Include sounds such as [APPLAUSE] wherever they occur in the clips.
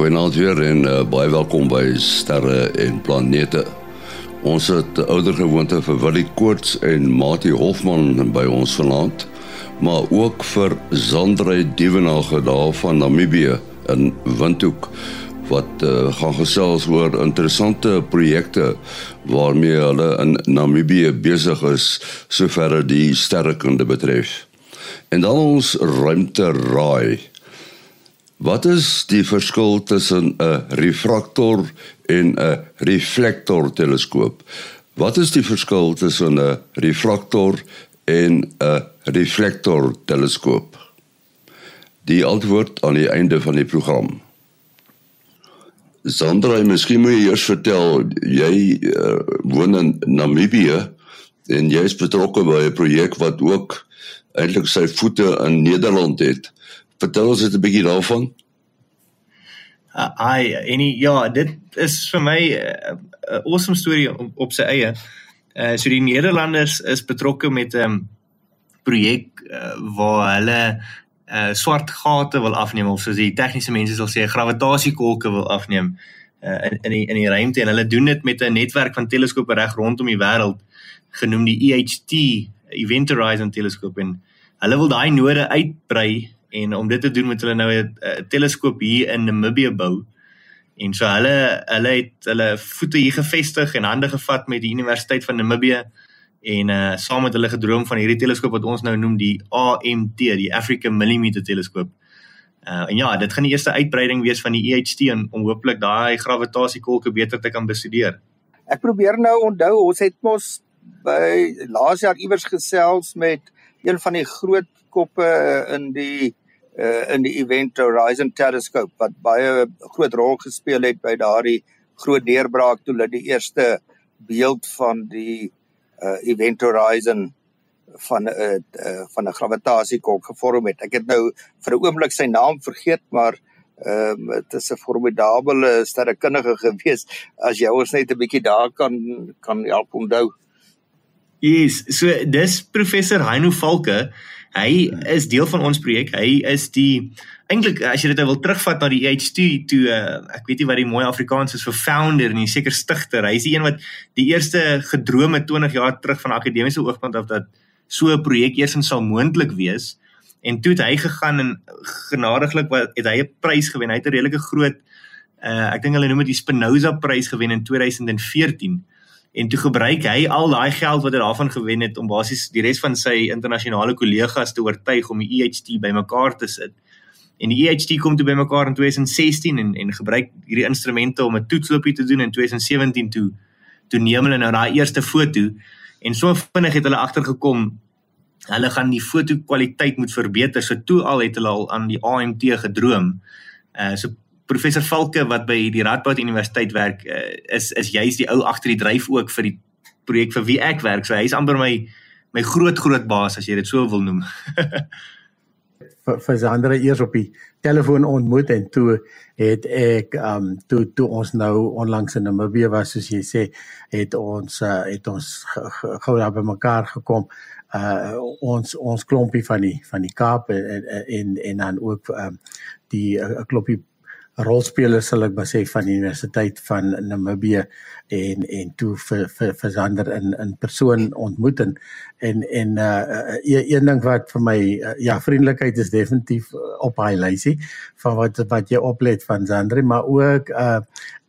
Goeienaand weer en uh, baie welkom by Sterre en Planete. Ons het ouer gewoonte vir Willie Koorts en Mati Hofman by ons vanaand, maar ook vir Zandrey Dievenage daar van Namibië in Windhoek wat uh, gaan gesels oor interessante projekte waarmee hulle in Namibië besig is sover die sterrekunde betref. En dan ons ruimte raai. Wat is die verskil tussen 'n refraktor en 'n reflektor teleskoop? Wat is die verskil tussen 'n refraktor en 'n reflektor teleskoop? Die antwoord aan die einde van die program. Sandra, miskien moet jy eers vertel, jy uh, woon in Namibië en jy is betrokke by 'n projek wat ook eintlik sy voete in Nederland het. Vertel ons net 'n bietjie daarvan. Uh, ai, en ja, dit is vir my 'n uh, uh, awesome storie op, op sy eie. Uh so die Nederlanders is betrokke met 'n um, projek uh, waar hulle uh swart gate wil afneem of soos die tegniese mense sal sê gravitasiekolke wil afneem uh in in die in die ruimte en hulle doen dit met 'n netwerk van teleskope reg rondom die wêreld genoem die EHT Event Horizon teleskoop en hulle wil daai node uitbrei en om dit te doen moet hulle nou 'n teleskoop hier in Namibië bou. En so hulle hulle het hulle voete hier gevestig en hande gevat met die Universiteit van Namibië en uh saam met hulle gedroom van hierdie teleskoop wat ons nou noem die AMT, die African Millimeter teleskoop. Uh en ja, dit gaan die eerste uitbreiding wees van die EHT en om hooplik daai gravitasiekolke beter te kan bestudeer. Ek probeer nou onthou, ons het mos by laas jaar iewers gesels met een van die groot koppe in die uh, in die Event Horizon Telescope wat baie groot rol gespeel het by daardie groot deurbraak toe hulle die eerste beeld van die uh, Event Horizon van 'n uh, uh, van 'n gravitasiekolk gevorm het. Ek het nou vir 'n oomblik sy naam vergeet, maar ehm um, dit is 'n formidabele sterrekundige [LAUGHS] gewees as jy ons net 'n bietjie daar kan kan help onthou. Yes, so dis professor Heino Valke. Hy is deel van ons projek. Hy is die eintlik as jy dit nou wil terugvat na die EHT toe uh, ek weet nie wat die mooi Afrikaans is vir founder en seker stigter. Hy is die een wat die eerste gedroom het 20 jaar terug van akademiese oogpunt af dat so 'n projek eers sal moontlik wees. En toe het hy gegaan en genadiglik wat het hy 'n prys gewen. Hy het 'n redelike groot uh, ek dink hulle noem dit die Spinoza prys gewen in 2014 en toe gebruik hy al daai geld wat hy daarvan gewen het om basies die res van sy internasionale kollegas te oortuig om die EHT bymekaar te sit. En die EHT kom toe bymekaar in 2016 en en gebruik hierdie instrumente om 'n toetsloopie te doen in 2017 toe toe neem hulle nou daai eerste foto en so vinnig het hulle agtergekom hulle gaan die foto kwaliteit moet verbeter. So toe al het hulle al aan die AMT gedroom. Uh so professor Valke wat by die Radboud Universiteit werk uh, is is juist die ou agter die dryf ook vir die projek vir wie ek werk. So hy's amper my my groot groot baas as jy dit so wil noem. [LAUGHS] vir ander eers op die telefoon ontmoet en toe het ek um toe toe ons nou onlangs in Namibië was soos jy sê het ons uh, het ons gou daar by mekaar gekom uh ons ons klompie van die van die Kaap en en en dan ook um die 'n uh, klompie rolspelers sal ek maar sê van die Universiteit van Namibië en en toe vir vir vir Sander in in persoon ontmoet en en en uh een ding wat vir my uh, ja vriendelikheid is definitief op hy lysie van wat wat jy oplet van Sander maar ook uh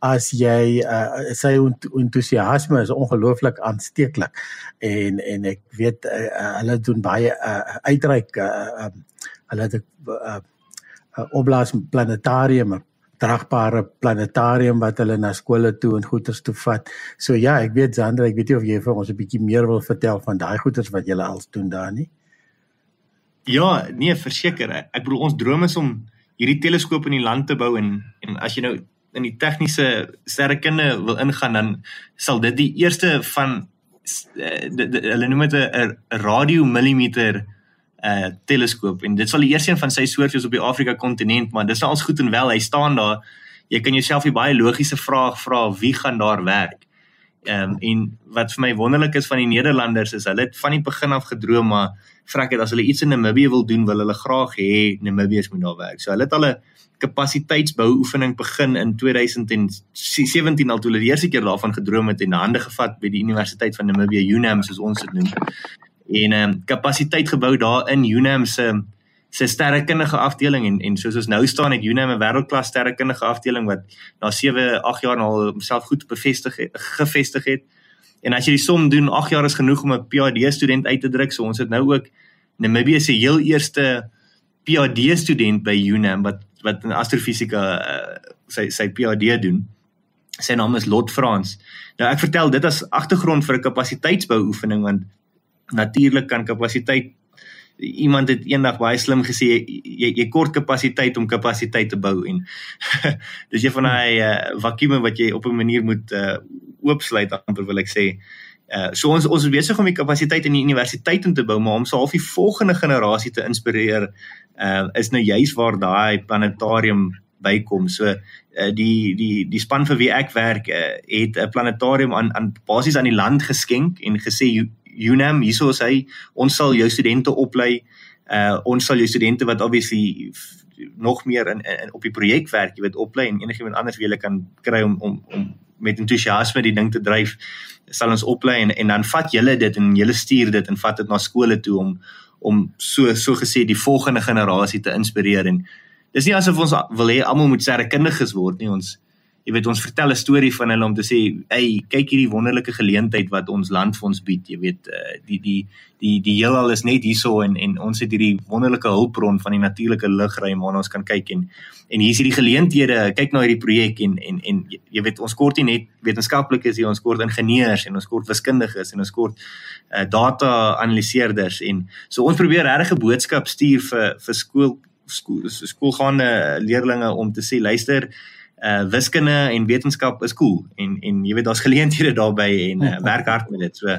as jy uh sy entoesiasme is ongelooflik aansteeklik en en ek weet uh, hulle doen baie uh, uitreik uh, um, hulle het 'n uh, uh, opblaas planetarium dragbare planetarium wat hulle na skole toe en goeters toe vat. So ja, ek weet Sandra, ek weet nie of jy vir ons 'n bietjie meer wil vertel van daai goeters wat julle als doen daar nie. Ja, nee, verseker. Ek bedoel ons droom is om hierdie teleskoop in die land te bou en en as jy nou in die tegniese sterrekunde wil ingaan dan sal dit die eerste van eh, hulle noem dit 'n radiomillimeter uh teleskoop en dit sal die eerste een van sy soort wees op die Afrika kontinent maar dis nou als goed en wel hy staan daar jy kan jouself die baie logiese vraag vra wie gaan daar werk Ehm um, en wat vir my wonderlik is van die Nederlanders is hulle het van die begin af gedroom maar vrek dit as hulle iets in Namibië wil doen wil hulle graag hê Namibiërs moet daar werk. So hulle het al 'n kapasiteitsbou oefening begin in 2017 al toe hulle die eerste keer daarvan gedroom het en hande gevat by die Universiteit van Namibië UNAM soos ons dit noem. En ehm um, kapasiteit gebou daar in UNAM se se sterrekundige afdeling en en soos ons nou staan het UNAM 'n wêreldklas sterrekundige afdeling wat na 7 8 jaar al homself goed bevestig het, gevestig het. En as jy die som doen, 8 jaar is genoeg om 'n PhD student uit te druk. So ons het nou ook Namibië se heel eerste PhD student by UNAM wat wat in astrofisika uh, sy sy PhD doen. Sy naam is Lot Frans. Nou ek vertel dit as agtergrond vir 'n kapasiteitsbou oefening want natuurlik kan kapasiteit iemand het eendag baie slim gesê jy jy kort kapasiteit om kapasiteit te bou en [LAUGHS] dis een van daai uh, vakuume wat jy op 'n manier moet uh, oopsluit amper wil ek sê. Uh, so ons ons is besig om die kapasiteit in die universiteit in te bou maar om so half die volgende generasie te inspireer uh, is nou juis waar daai planetarium bykom. So uh, die die die span vir wie ek werk uh, het 'n planetarium aan aan basies aan die land geskenk en gesê UNAM hierso is hy. Ons sal jou studente oplei. Uh ons sal jou studente wat obviously nog meer in, in op die projek werk jy weet oplei en enigiemand anders wie hulle kan kry om om om met entoesiasme die ding te dryf sal ons oplei en en dan vat julle dit en julle stuur dit en vat dit na skole toe om om so so gesê die volgende generasie te inspireer en dis nie asof ons wil hê almal moet sterrekundiges word nie ons jy weet ons vertel 'n storie van hulle om te sê, "Ey, kyk hierdie wonderlike geleentheid wat ons land vir ons bied." Jy weet, uh, die die die die heelal is net hierso en en ons het hierdie wonderlike hulpbron van die natuurlike lugruim waarna ons kan kyk en en hier is hierdie geleenthede. Kyk na hierdie projek en en en jy weet ons kort nie net wetenskaplikes hier, ons kort ingenieurs en ons kort wiskundiges en ons kort uh, data analiseerders en so ons probeer regtig 'n boodskap stuur vir vir skool skool skoolgaande leerders om te sê, luister, uh wiskunde en wetenskap is cool en en jy weet daar's geleenthede daarbey en uh, werk hard met dit. So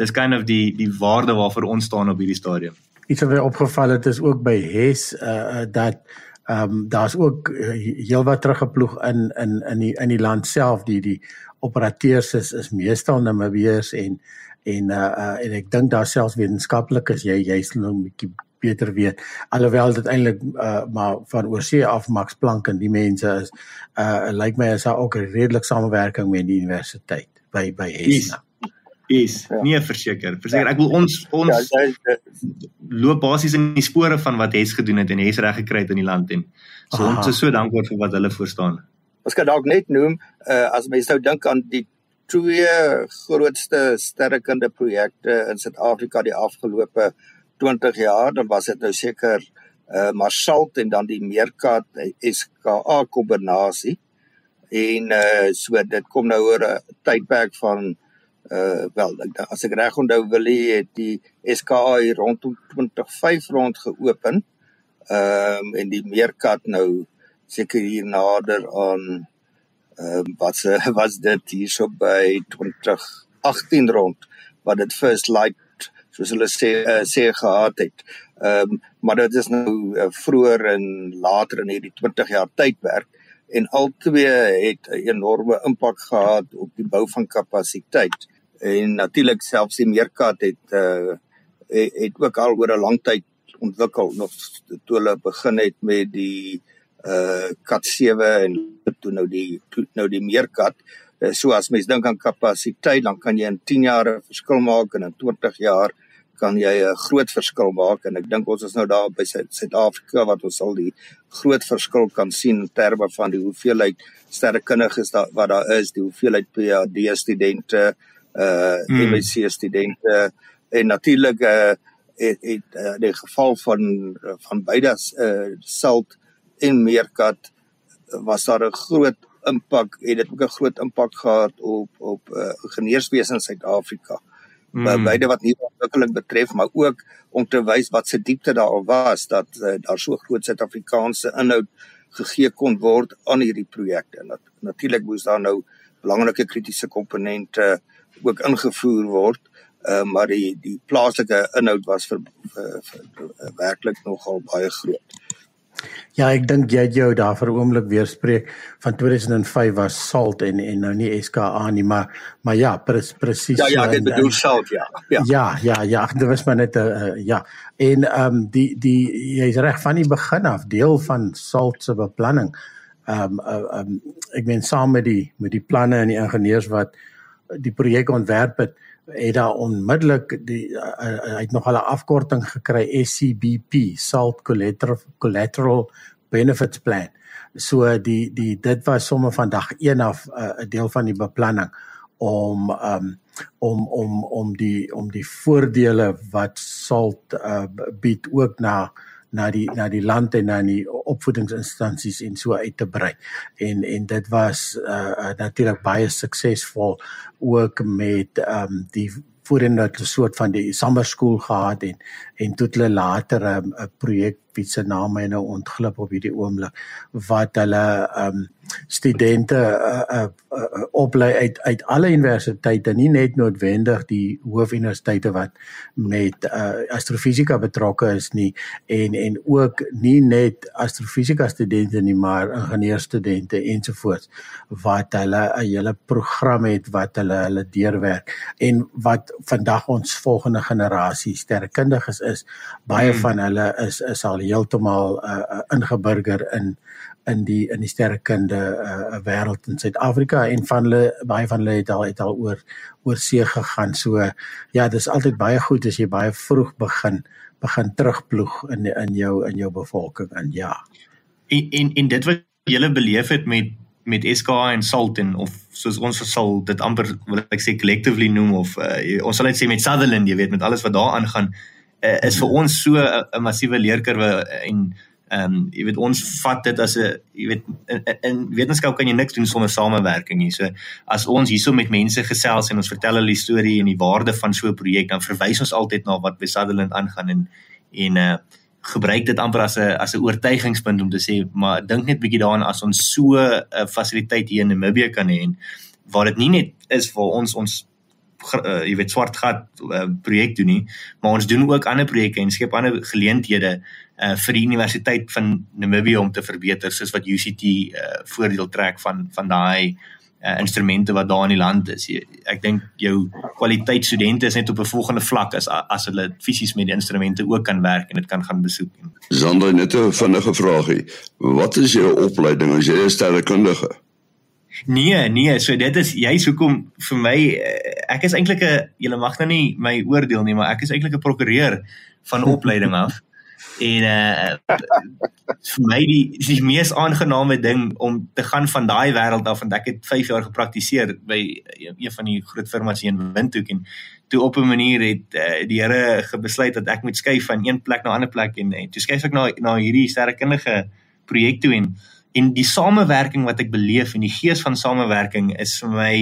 dis kind of die die waarde waarvoor ons staan op hierdie stadium. Iets wat my opgeval het is ook by HES uh dat ehm um, daar's ook uh, heelwat teruggeploeg in in in die in die land self die die operateurs is is meestal Namibiërs en en uh, uh en ek dink daar selfs wetenskaplikes jy jy's nou 'n bietjie beter weet alhoewel dit eintlik uh, maar van oorsee af Max Planck en die mense is uh lyk my is daar ook 'n redelik samewerking met die universiteit by by Esna. Is ja. nie verseker. Verseker ja. ek wil ons ons ja, ja, loop basies in die spore van wat Hes gedoen het en Hes reg gekry het in die land en so Aha. ons is so dankbaar vir wat hulle voorstaan. Ons kan dalk net noem uh as mense nou dink aan die twee grootste sterrekunde projekte in Suid-Afrika die afgelope 20 jaar dan was dit nou seker uh Marsalt en dan die Meerkat SKA kombinasie en uh so dit kom nou oor 'n tydperk van uh wel as ek reg onthou wil hê het die SKA hier rondom 2005 rond geopen. Ehm um, en die Meerkat nou seker hier nader aan ehm um, wat se [LAUGHS] was dit hierso by 2018 rond wat dit first light soos hulle sê uh, sê gehad het. Ehm um, maar dit is nou uh, vroeër en later in hierdie 20 jaar tydperk en albei het 'n enorme impak gehad op die bou van kapasiteit. En natuurlik selfs die Meerkat het uh het, het ook al oor 'n lang tyd ontwikkel nog toe hulle begin het met die uh kat 7 en toe nou die toe nou die Meerkat so as mens dink aan kapasiteit dan kan jy in 10 jaar 'n verskil maak en in 20 jaar kan jy 'n groot verskil maak en ek dink ons is nou daar by Suid-Afrika wat ons al die groot verskil kan sien in terme van die hoeveelheid sterrekundiges daar wat daar is, die hoeveelheid PhD studente, uh hmm. MSc studente en natuurlik uh het, het uh, die geval van van beide uh Salt en Meerkat was daar 'n groot impak, het dit ook 'n groot impak gehad op op uh, ingenieurswese in Suid-Afrika mm. beide wat nie ontwikkeling betref maar ook om te wys wat se diepte daar al was dat uh, daar so groot Suid-Afrikaanse inhoud gegee kon word aan hierdie projekte. Nat natuurlik moes daar nou belangrike kritiese komponente ook ingevoer word, uh, maar die die plaaslike inhoud was vir, vir, vir, vir werklik nogal baie groot. Ja, ek dink jy het jou daar vir 'n oomblik weer spreek van 2005 was salt en en nou nie SKA nie, maar maar ja, pres, presies. Ja, ja, dit bedoel salt, ja. Ja, ja, ja, ja [LAUGHS] dit was maar net 'n uh, ja. En ehm um, die die jy's reg van die begin af deel van salt se beplanning. Ehm um, uh, um, ek meen saam met die met die planne en die ingenieurs wat die projek ontwerp het, het daar onmiddellik die uh, hy het nog 'n afkorting gekry SCBP Salt Collateral Collateral Benefits Plan. So die die dit was sommer van dag 1 af 'n uh, deel van die beplanning om um, om om om die om die voordele wat salt uh, bied ook na na die na die land en na die opvoedingsinstansies en so uit te brei. En en dit was uh, uh natuurlik baie suksesvol ook met ehm um, die voorheen dat 'n soort van die summer school gehad en en toe hulle later 'n um, projek wie se naam my nou ontglip op hierdie oomblik wat hulle ehm um, studente uh, uh, uh, oplei uit uit alle universiteite nie net noodwendig die hoofuniversiteite wat met uh, astrofisika betrokke is nie en en ook nie net astrofisika studente nie maar ingenieurstudente ensovoorts wat hulle 'n hele program het wat hulle hulle deurwerk en wat vandag ons volgende generasie sterrekundiges is baie hmm. van hulle is is al heeltemal uh, uh, ingeburger in in die in die sterrekunde uh, wêreld in Suid-Afrika en van hulle baie van hulle het al het al oor oor see gegaan. So ja, dis altyd baie goed as jy baie vroeg begin begin terugploeg in in jou in jou bevolking en ja. En en, en dit wat jy beleef het met met SK en Salt en of soos ons sal dit amper wil ek sê collectively noem of uh, ons sal net sê met Sutherland, jy weet met alles wat daar aangaan uh, is vir ons so 'n massiewe leerkurwe en Ehm um, jy weet ons vat dit as 'n jy weet in, in wetenskap kan jy niks doen sonder samewerking nie. So as ons hierso met mense gesels en ons vertel hulle storie en die waarde van so 'n projek, dan verwys ons altyd na wat by Sutherland aangaan en en uh gebruik dit amper as 'n as 'n oortuigingspunt om te sê maar dink net bietjie daaraan as ons so 'n uh, fasiliteit hier in Namibië kan hê en waar dit nie net is vir ons ons uh, jy weet swart gat uh, projek doen nie, maar ons doen ook ander projekte en skep ander geleenthede uh, vir die universiteit van Namibië om te verbeter soos wat UCT uh, voordeel trek van van daai uh, instrumente wat daar in die land is. Ek dink jou kwaliteit studente is net op 'n volgende vlak as as hulle fisies met die instrumente ook kan werk en dit kan gaan besoek. Sonder net 'n vinnige vraagie. Wat is jou opleiding as jy 'n sterrekundige? Nee, nee, so dit is jy's hoekom vir my eh, ek is eintlik 'n julle mag nou nie my oordeel nie, maar ek is eintlik 'n prokureur van opleiding af. [LAUGHS] En uh vir my die die mees aangename ding om te gaan van daai wêreld af want ek het 5 jaar gepraktiseer by een van die groot firmas hier in Windhoek en toe op 'n manier het uh, die Here gebesluit dat ek moet skuif van een plek na 'n ander plek en, en toe skuif ek na na hierdie sterrekundige projek toe en en die samewerking wat ek beleef en die gees van samewerking is vir my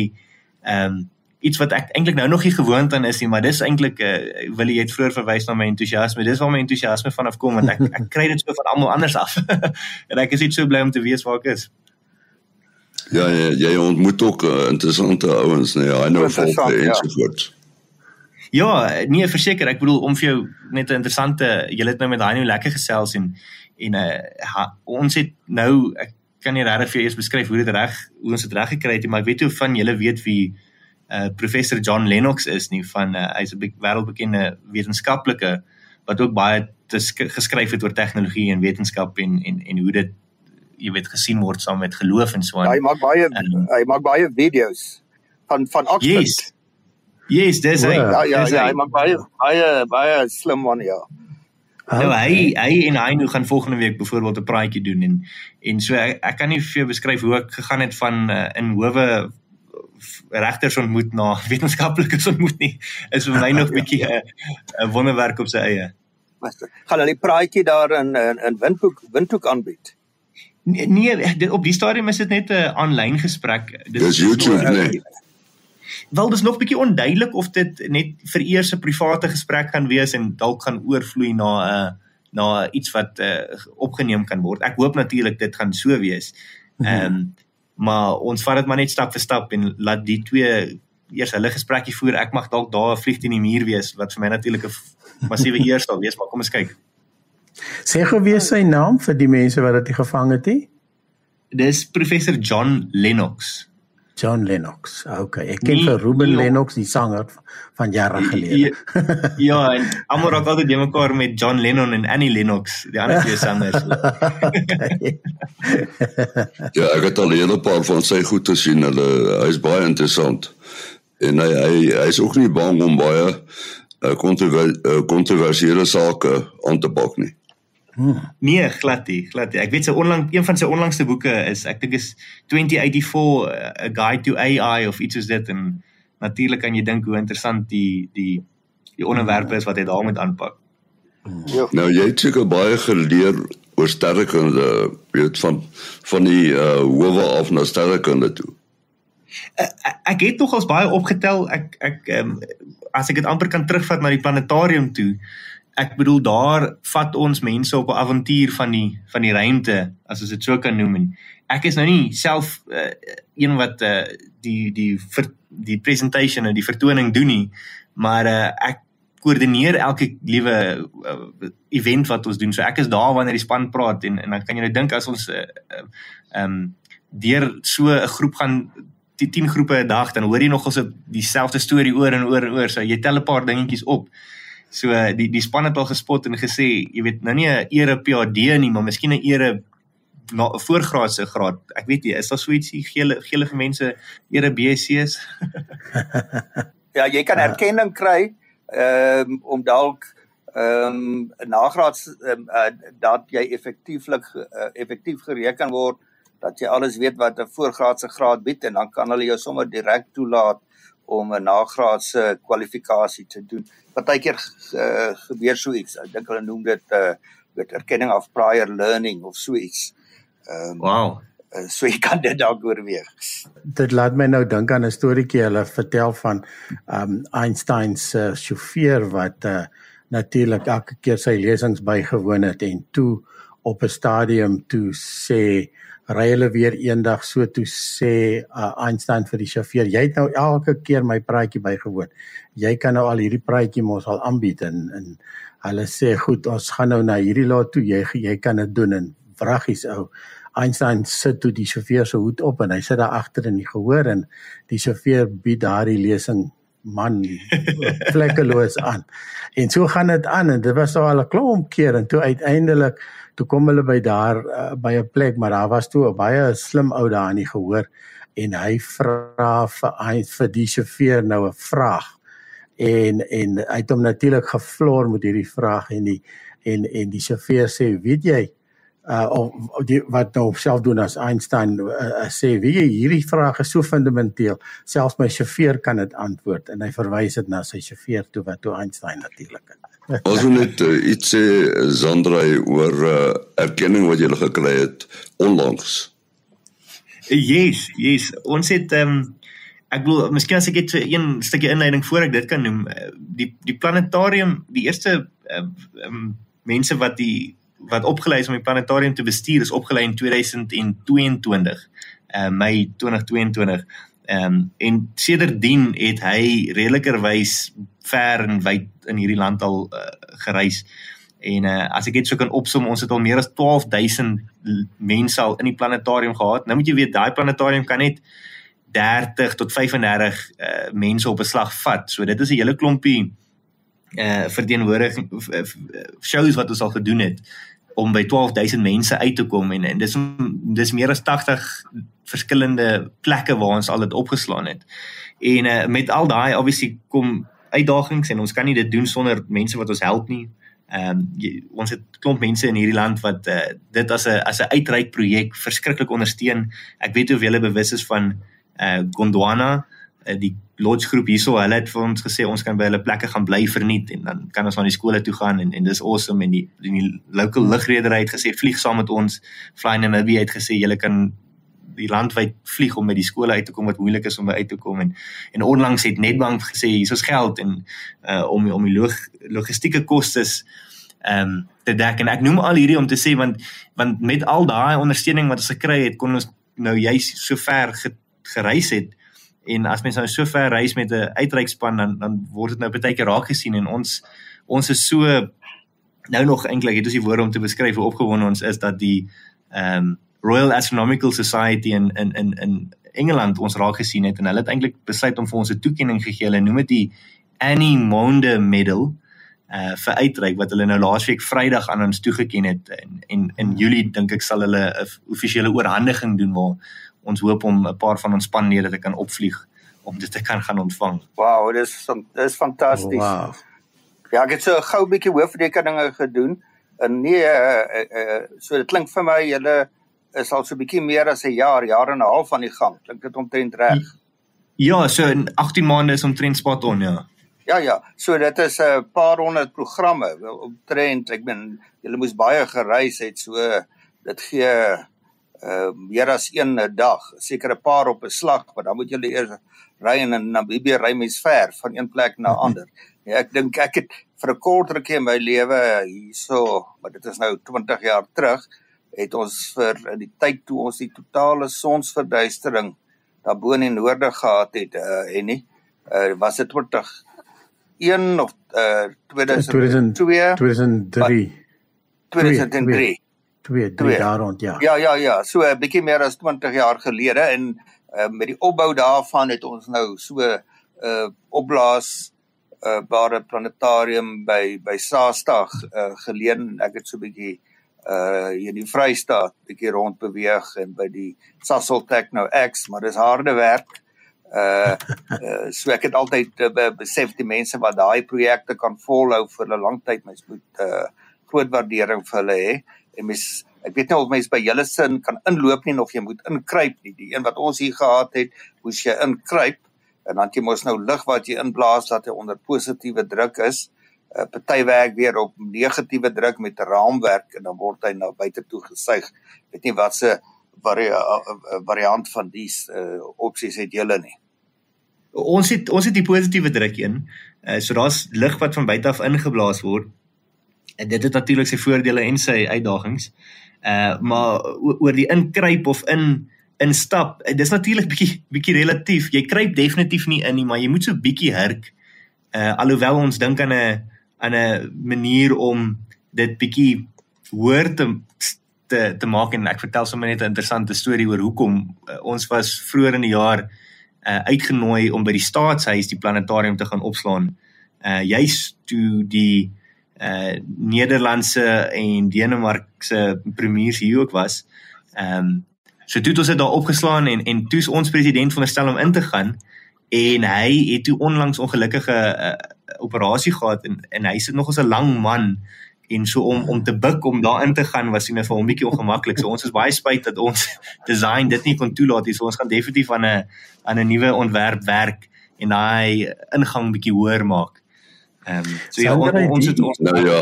ehm um, iets wat ek eintlik nou nog nie gewoond aan is nie maar dis eintlik uh, wil jy het vroeër verwys na my entoesiasme dis waar my entoesiasme vanaf kom want ek [LAUGHS] ek kry dit so van almal anders af. [LAUGHS] En ek is net so bly om te weet waar ek is. Ja ja jy ontmoet ook uh, interessante ouens nee I know en so voort Ja nee verseker ek bedoel om vir jou net 'n interessante jy het nou met nou lekker gesels en en uh, ons het nou ek kan nie regtig vir eers beskryf hoe dit reg hoe ons dit reg gekry het nie maar ek weet hoe van julle weet wie uh, professor John Lennox is nie van uh, hy's 'n wêreldbekende wetenskaplike wat ook baie geskryf het oor tegnologie en wetenskap en en en hoe dit jy weet gesien word saam met geloof en so aan. Hy maak baie um, hy maak baie video's van van Oxford. Yes. Yes, dis hy. Ja, ja, ja, hy maak baie baie baie slim man ja. Okay. Nou hy hy en hy nou gaan volgende week byvoorbeeld 'n praatjie doen en en so ek, ek kan nie vir jou beskryf hoe ek gegaan het van uh, in howe regters ontmoet na [LAUGHS] wetenskaplikes ontmoet nie is vir my nog [LAUGHS] bietjie 'n uh, 'n wonderwerk op sy eie. Gaan hulle die praatjie daar in in, in Windhoek Windhoek aanbied? Nee, nee op die stadium is dit net 'n aanlyn gesprek. Dit is YouTube nee. Wel dis nog bietjie onduidelik of dit net vir eers 'n private gesprek gaan wees en dalk gaan oorvloei na 'n uh, na iets wat uh, opgeneem kan word. Ek hoop natuurlik dit gaan so wees. Mhm. Ehm um, maar ons vat dit maar net stap vir stap en laat die twee eers hulle gesprekkie voer. Ek mag dalk daar 'n vlieg teen die muur wees wat vir my natuurlik 'n massiewe eer sal wees, maar kom ons kyk. Sê gou weer sy naam vir die mense wat dit gevang het nie. Dis professor John Lennox. John Lennox. Okay, ek ken vir Ruben nie, Lennox, die sanger van jare gelede. Ja, ja en almal raak altyd by mekaar met John Lennon en Annie Lennox, die ander twee sangers. [LAUGHS] ja, ek het al 'n hele paar van sy goed gesien. Hulle hy's baie interessant. En hy hy hy's ook nie bang om baie kontroversiële sake aan te pak nie. Hmm. Nee, glad nie, glad nie. Ek weet sy onlangs een van sy onlangste boeke is ek dink is 2084 A Guide to AI of iets soos dit en natuurlik kan jy dink hoe interessant die die die onderwerpe is wat hy daarmee aanpak. Ja. Nou jy het seker baie geleer oor sterrekunde, weet van van die uh howe af na sterrekunde toe. Uh, ek het nogals baie opgetel. Ek ek um, as ek dit amper kan terugvat na die planetarium toe ek bedoel daar vat ons mense op 'n avontuur van die van die ruimte as ons dit so kan noem. En ek is nou nie self uh, een wat uh, die die ver, die presentation en die vertoning doen nie maar uh, ek koördineer elke liewe uh, event wat ons doen. So ek is daar wanneer die span praat en en dan kan jy nou dink as ons ehm uh, uh, um, deur so 'n groep gaan die 10 groepe 'n dag dan hoor jy nog ons dieselfde storie oor en oor en oor. So jy tel 'n paar dingetjies op So die die span het al gespot en gesê, jy weet, nou nie 'n ere PhD nie, maar miskien 'n ere na 'n voorgraadse graad. Ek weet nie, is daar so ietsie gele gele vir mense ere BSc's? [LAUGHS] ja, jy kan erkenning kry ehm um, om dalk ehm um, nagraads um, uh, dat jy effektiewelik uh, effektief gereken word dat jy alles weet wat 'n voorgraadse graad bied en dan kan hulle jou sommer direk toelaat om 'n nagraadse kwalifikasie te doen partykeer uh, gebeur so iets. Ek dink hulle noem dit 'n uh, weet erkenning of prior learning of so iets. Ehm um, Wow. Uh, so jy kan dit dalk oorweeg. Dit laat my nou dink aan 'n storieetjie hulle vertel van ehm um, Einstein se uh, sjofeur wat uh, natuurlik elke keer sy lesings bygewoon het en toe op 'n stadium toe sê ry hulle weer eendag so toe sê uh, Einstein vir die sjofeur jy het nou elke keer my praatjie bygewoon. Jy kan nou al hierdie praatjie mos al aanbied. En en hulle sê goed ons gaan nou na hierdie laat toe. Jy jy kan dit doen. En vragies ou Einstein sit toe die sjofeur se hoed op en hy sit daar agter in die gehoor en die sjofeur bied daardie lesing man [LAUGHS] vlekkeloos aan. En so gaan dit aan en dit was al 'n klomp keer en toe uiteindelik toe kom hulle by daar uh, by 'n plek maar daar was toe 'n baie slim ou daar in die gehoor en hy vra vir hy vir die chauffeur nou 'n vraag. En en hy het hom natuurlik gevloor met hierdie vraag en die en en die chauffeur sê weet jy uh of die wat nou self doen as Einstein uh, uh, sê wie hierdie vraag is so fundamenteel selfs my chauffeur kan dit antwoord en hy verwys dit na sy chauffeur toe wat toe Einstein natuurlik het [LAUGHS] Ons wil net uh, iets sê Sandra oor uh, erkenning wat jy gekry het onlangs. Yes, yes. Ons het ehm um, ek wil miskien as ek net so een stukkie inleiding voor ek dit kan noem, eh, die die planetarium, die eerste ehm uh, um, mense wat die wat opgelei is om die planetarium te bestuur is opgelei in 2022. Uh Mei 2022. Ehm um, en sedertdien het hy redelikerwys ver en wyd in hierdie land al uh, gereis. En uh, as ek dit sou kan opsom, ons het al meer as 12000 mense al in die planetarium gehad. Nou moet jy weet daai planetarium kan net 30 tot 35 uh, mense op 'n slag vat. So dit is 'n hele klompie uh verteenwoordiging shows wat ons al gedoen het om by 12000 mense uit te kom en, en dis dis meer as 80 verskillende plekke waar ons al dit opgeslaan het. En uh, met al daai obviously kom uitdagings en ons kan nie dit doen sonder mense wat ons help nie. Ehm um, ons het klomp mense in hierdie land wat uh, dit as 'n as 'n uitreik projek verskriklik ondersteun. Ek weet hoe hulle bewus is van uh Gondwana, uh, die lodge groep hierso. Hulle het vir ons gesê ons kan by hulle plekke gaan bly verniet en dan kan ons aan die skole toe gaan en en dis awesome en die die local lugredery het gesê vlieg saam met ons. Fly Namibia het gesê julle kan die landwyd vlieg om by die skole uit te kom wat moeilik is om by uit te kom en en onlangs het Nedbank gesê hier is geld en uh om om die log, logistieke kostes ehm um, te dek en ek noem al hierdie om te sê want want met al daai ondersteuning wat ons gekry het kon ons nou juis so ver ge, gereis het en as mense nou so ver reis met 'n uitreikspan dan dan word dit nou baie keer raak gesien en ons ons is so nou nog eintlik het ons die woorde om te beskryf hoe opgewonde ons is dat die ehm um, Royal Astronomical Society in in in in Engeland ons raak gesien het en hulle het eintlik besluit om vir ons 'n toekenning gegee. Hulle noem dit die Annie Monde Medal uh vir uitreik wat hulle nou laasweek Vrydag aan ons toegeken het en en in Julie dink ek sal hulle 'n offisiële oorhandiging doen waar ons hoop om 'n paar van ons spanlede te kan opvlieg om dit te kan gaan ontvang. Wow, dis dis fantasties. Wow. Ja, ek het so 'n gou bietjie hoofrekeninge gedoen. En nee, uh, uh, uh, so dit klink vir my julle is al so 'n bietjie meer as 'n jaar, jaar en 'n half aan die gang. Klink dit omtrent reg? Ja, so in 18 maande is omtrent spot on, ja. Ja ja, so dit is 'n paar honderd programme omtrent. Ek bedoel, julle moes baie gereis het, so dit gee uh meer as een 'n dag, seker 'n paar op 'n slag, maar dan moet julle eers ry in Namibië ry mens ver van een plek na 'n ander. Ja, ek dink ek het vir 'n kort rukkie in my lewe hierso, maar dit is nou 20 jaar terug, het ons vir in die tyd toe ons die totale sonsverduistering daarbo in die noorde gehad het, uh en nie uh was dit 20 1 of uh 2002 2003 2003 2 3 jaar rond ja. Ja ja ja. So 'n bietjie meer as 20 jaar gelede en uh, met die opbou daarvan het ons nou so 'n uh, opblaas uh, bare planetarium by by Saastag uh, geleen. Ek het so 'n bietjie uh hier in die Vrystaat bietjie rond beweeg en by die Sasol Techno X maar dis harde werk. Uh, uh [LAUGHS] so ek het altyd uh, besef die mense wat daai projekte kan volhou vir 'n lang tyd. Mens moet uh groot waardering vir hulle hê en mens ek weet nie of mense by julle sin kan inloop nie of jy moet inkruip nie die een wat ons hier gehad het moes jy inkruip en dan jy mos nou lig wat jy inblaas dat hy onder positiewe druk is uh, party werk weer op negatiewe druk met 'n raamwerk en dan word hy na buite toe gesuig weet nie wat se vari variant van dies uh, opsies het julle nie. Ons het ons het die positiewe druk in. Uh, so daar's lig wat van buite af ingeblaas word. En dit het natuurlik sy voordele en sy uitdagings. Uh maar oor die inkruip of in instap, dis natuurlik bietjie bietjie relatief. Jy kruip definitief nie in nie, maar jy moet so bietjie hurk. Uh alhoewel ons dink aan 'n aan 'n manier om dit bietjie hoor te te te maak en ek vertel sommer net 'n interessante storie oor hoekom uh, ons was vroeër in die jaar uh, uitgenooi om by die staatshuis die planetarium te gaan opslaan. Uh juis toe die uh Nederlandse en Denemarkse premiers hier ook was. Ehm um, so toe het ons dit daar opgeslaan en en toe is ons president veronderstel om in te gaan en hy het toe onlangs ongelukkige uh, operasie gehad en en hy sit nog as 'n lang man en so om om te buk om daarin te gaan was net vir hom bietjie ongemaklik. So ons is baie spyt dat ons [LAUGHS] design dit nie kon toelaat nie. So ons gaan definitief aan 'n aan 'n nuwe ontwerp werk en daai ingang bietjie hoër maak. Ehm um, so ja, on, ons het ons nou ja.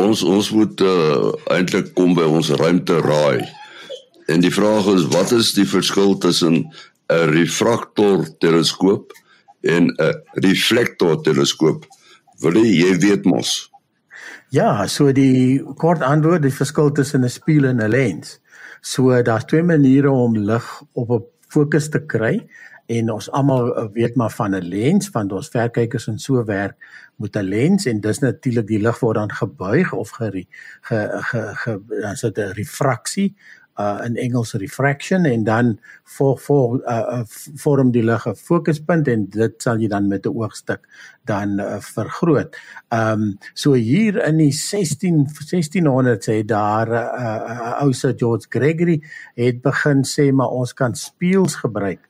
Ons ons moet uh, eintlik kom by ons ruimte raai. En die vraag is wat is die verskil tussen 'n refraktor teleskoop en 'n reflektor teleskoop? Wil jy weet mos? Ja, so die kort antwoord, die verskil tussen 'n spieël en 'n lens. So daar's twee maniere om lig op 'n fokus te kry en ons almal weet maar van 'n lens, want ons verkykers en so werk met 'n lens en dis natuurlik die lig word dan gebuig of ge ge ge, ge dan sit 'n refraksie uh in Engels refraction en dan voor voor uh vorm die lig 'n fokuspunt en dit sal jy dan met 'n oogstuk dan uh, vergroot. Um so hier in die 16 1600s het daar 'n uh, uh, ou Sir George Gregory het begin sê maar ons kan spieëls gebruik.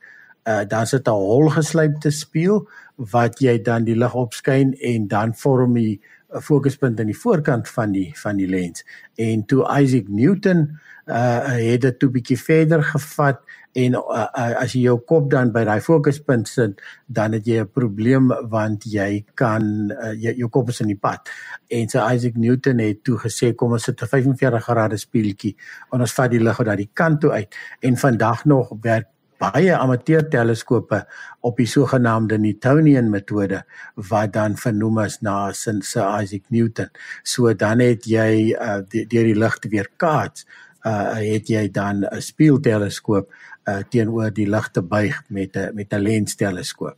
Uh dan sit 'n holgeslypte spieël wat jy dan die lig opskyn en dan vorm jy 'n fokuspunt aan die voorkant van die van die lens. En toe Isaac Newton uh het dit toe bietjie verder gevat en uh, uh, as jy jou kop dan by daai fokuspunt sit dan het jy 'n probleem want jy kan uh, jy, jou kop is in die pad en so Isaac Newton het toe gesê kom ons sit 'n 45 grade spieeltjie en ons vat die lig uit daai kant toe uit en vandag nog werk baie amateur teleskope op die sogenaamde Newtonian metode wat dan vernoem is na Sir Isaac Newton. So dan het jy uh, deur die, die lig te weerkaats uh het jy dan 'n spieelteleskoop uh teenoor die lig te buig met 'n met 'n lensteleskoop.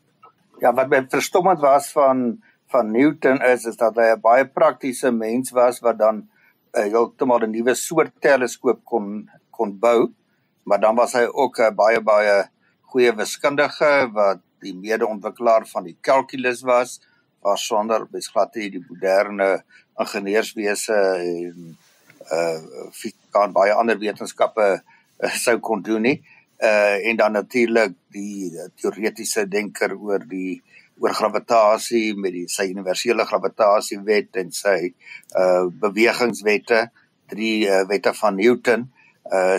Ja, wat my verstommend was van van Newton is is dat hy 'n baie praktiese mens was wat dan uh, heeltemal 'n nuwe soort teleskoop kon kon bou, maar dan was hy ook 'n baie baie goeie wiskundige wat die mede-ontwikkelaar van die kalkulus was, waar sonder besglad die moderne ingenieurswese en uh en baie ander wetenskappe uh, sou kon doen nie. Uh en dan natuurlik die teoretiese denker oor die oor gravitasie met die sy universele gravitasiewet en sy uh bewegingswette, drie uh, wette van Newton, uh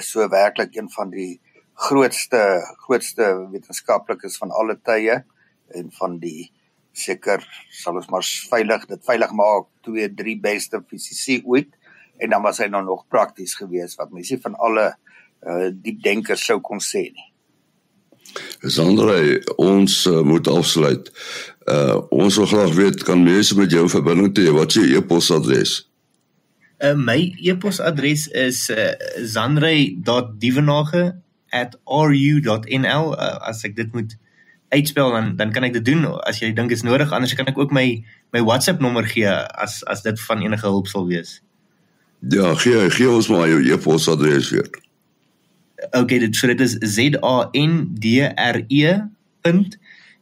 so werklik een van die grootste grootste wetenskaplikes van alle tye en van die seker sal ons maar veilig dit veilig maak 2 3 beste fisici ooit en dan was hy nou nog prakties geweest wat mense van alle uh, diep denkers sou kon sê nie. Sandra, ons uh, moet afsluit. Uh ons wil graag weet kan mense met jou verbinding te wat is jou e-posadres? Uh my e-posadres is uh, zandray.dievenage@ru.nl uh, as ek dit moet uitspel dan dan kan ek dit doen as jy dink is nodig anders kan ek ook my my WhatsApp nommer gee as as dit van enige hulp sal wees. Ja, gee gee ons maar jou e-posadres weer. Okay, dit so dit is Z A N D R E.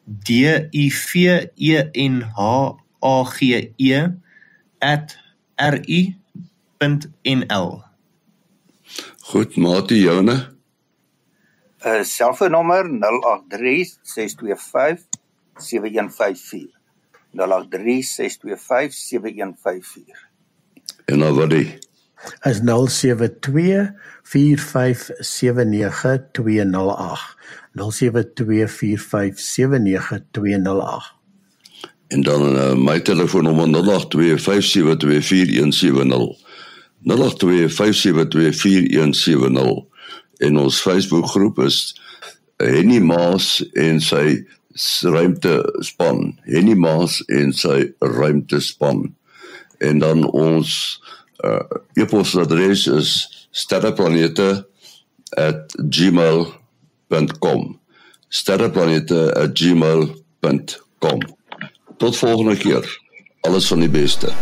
D I V E N H A G E @ri.nl. Goed, Mati joune. 'n uh, Selfoonnommer 083 625 7154. 083 625 7154. En dan wat die is 072 4579208 0724579208 en dan uh, my telefoonnommer 0825724170 0825724170 en ons Facebookgroep is Henny Maas en sy ruimte span Henny Maas en sy ruimte span en dan ons uh, e-posadres is sterreplanete@gmail.com sterreplanete@gmail.com tot volgende keer. Alles van die beste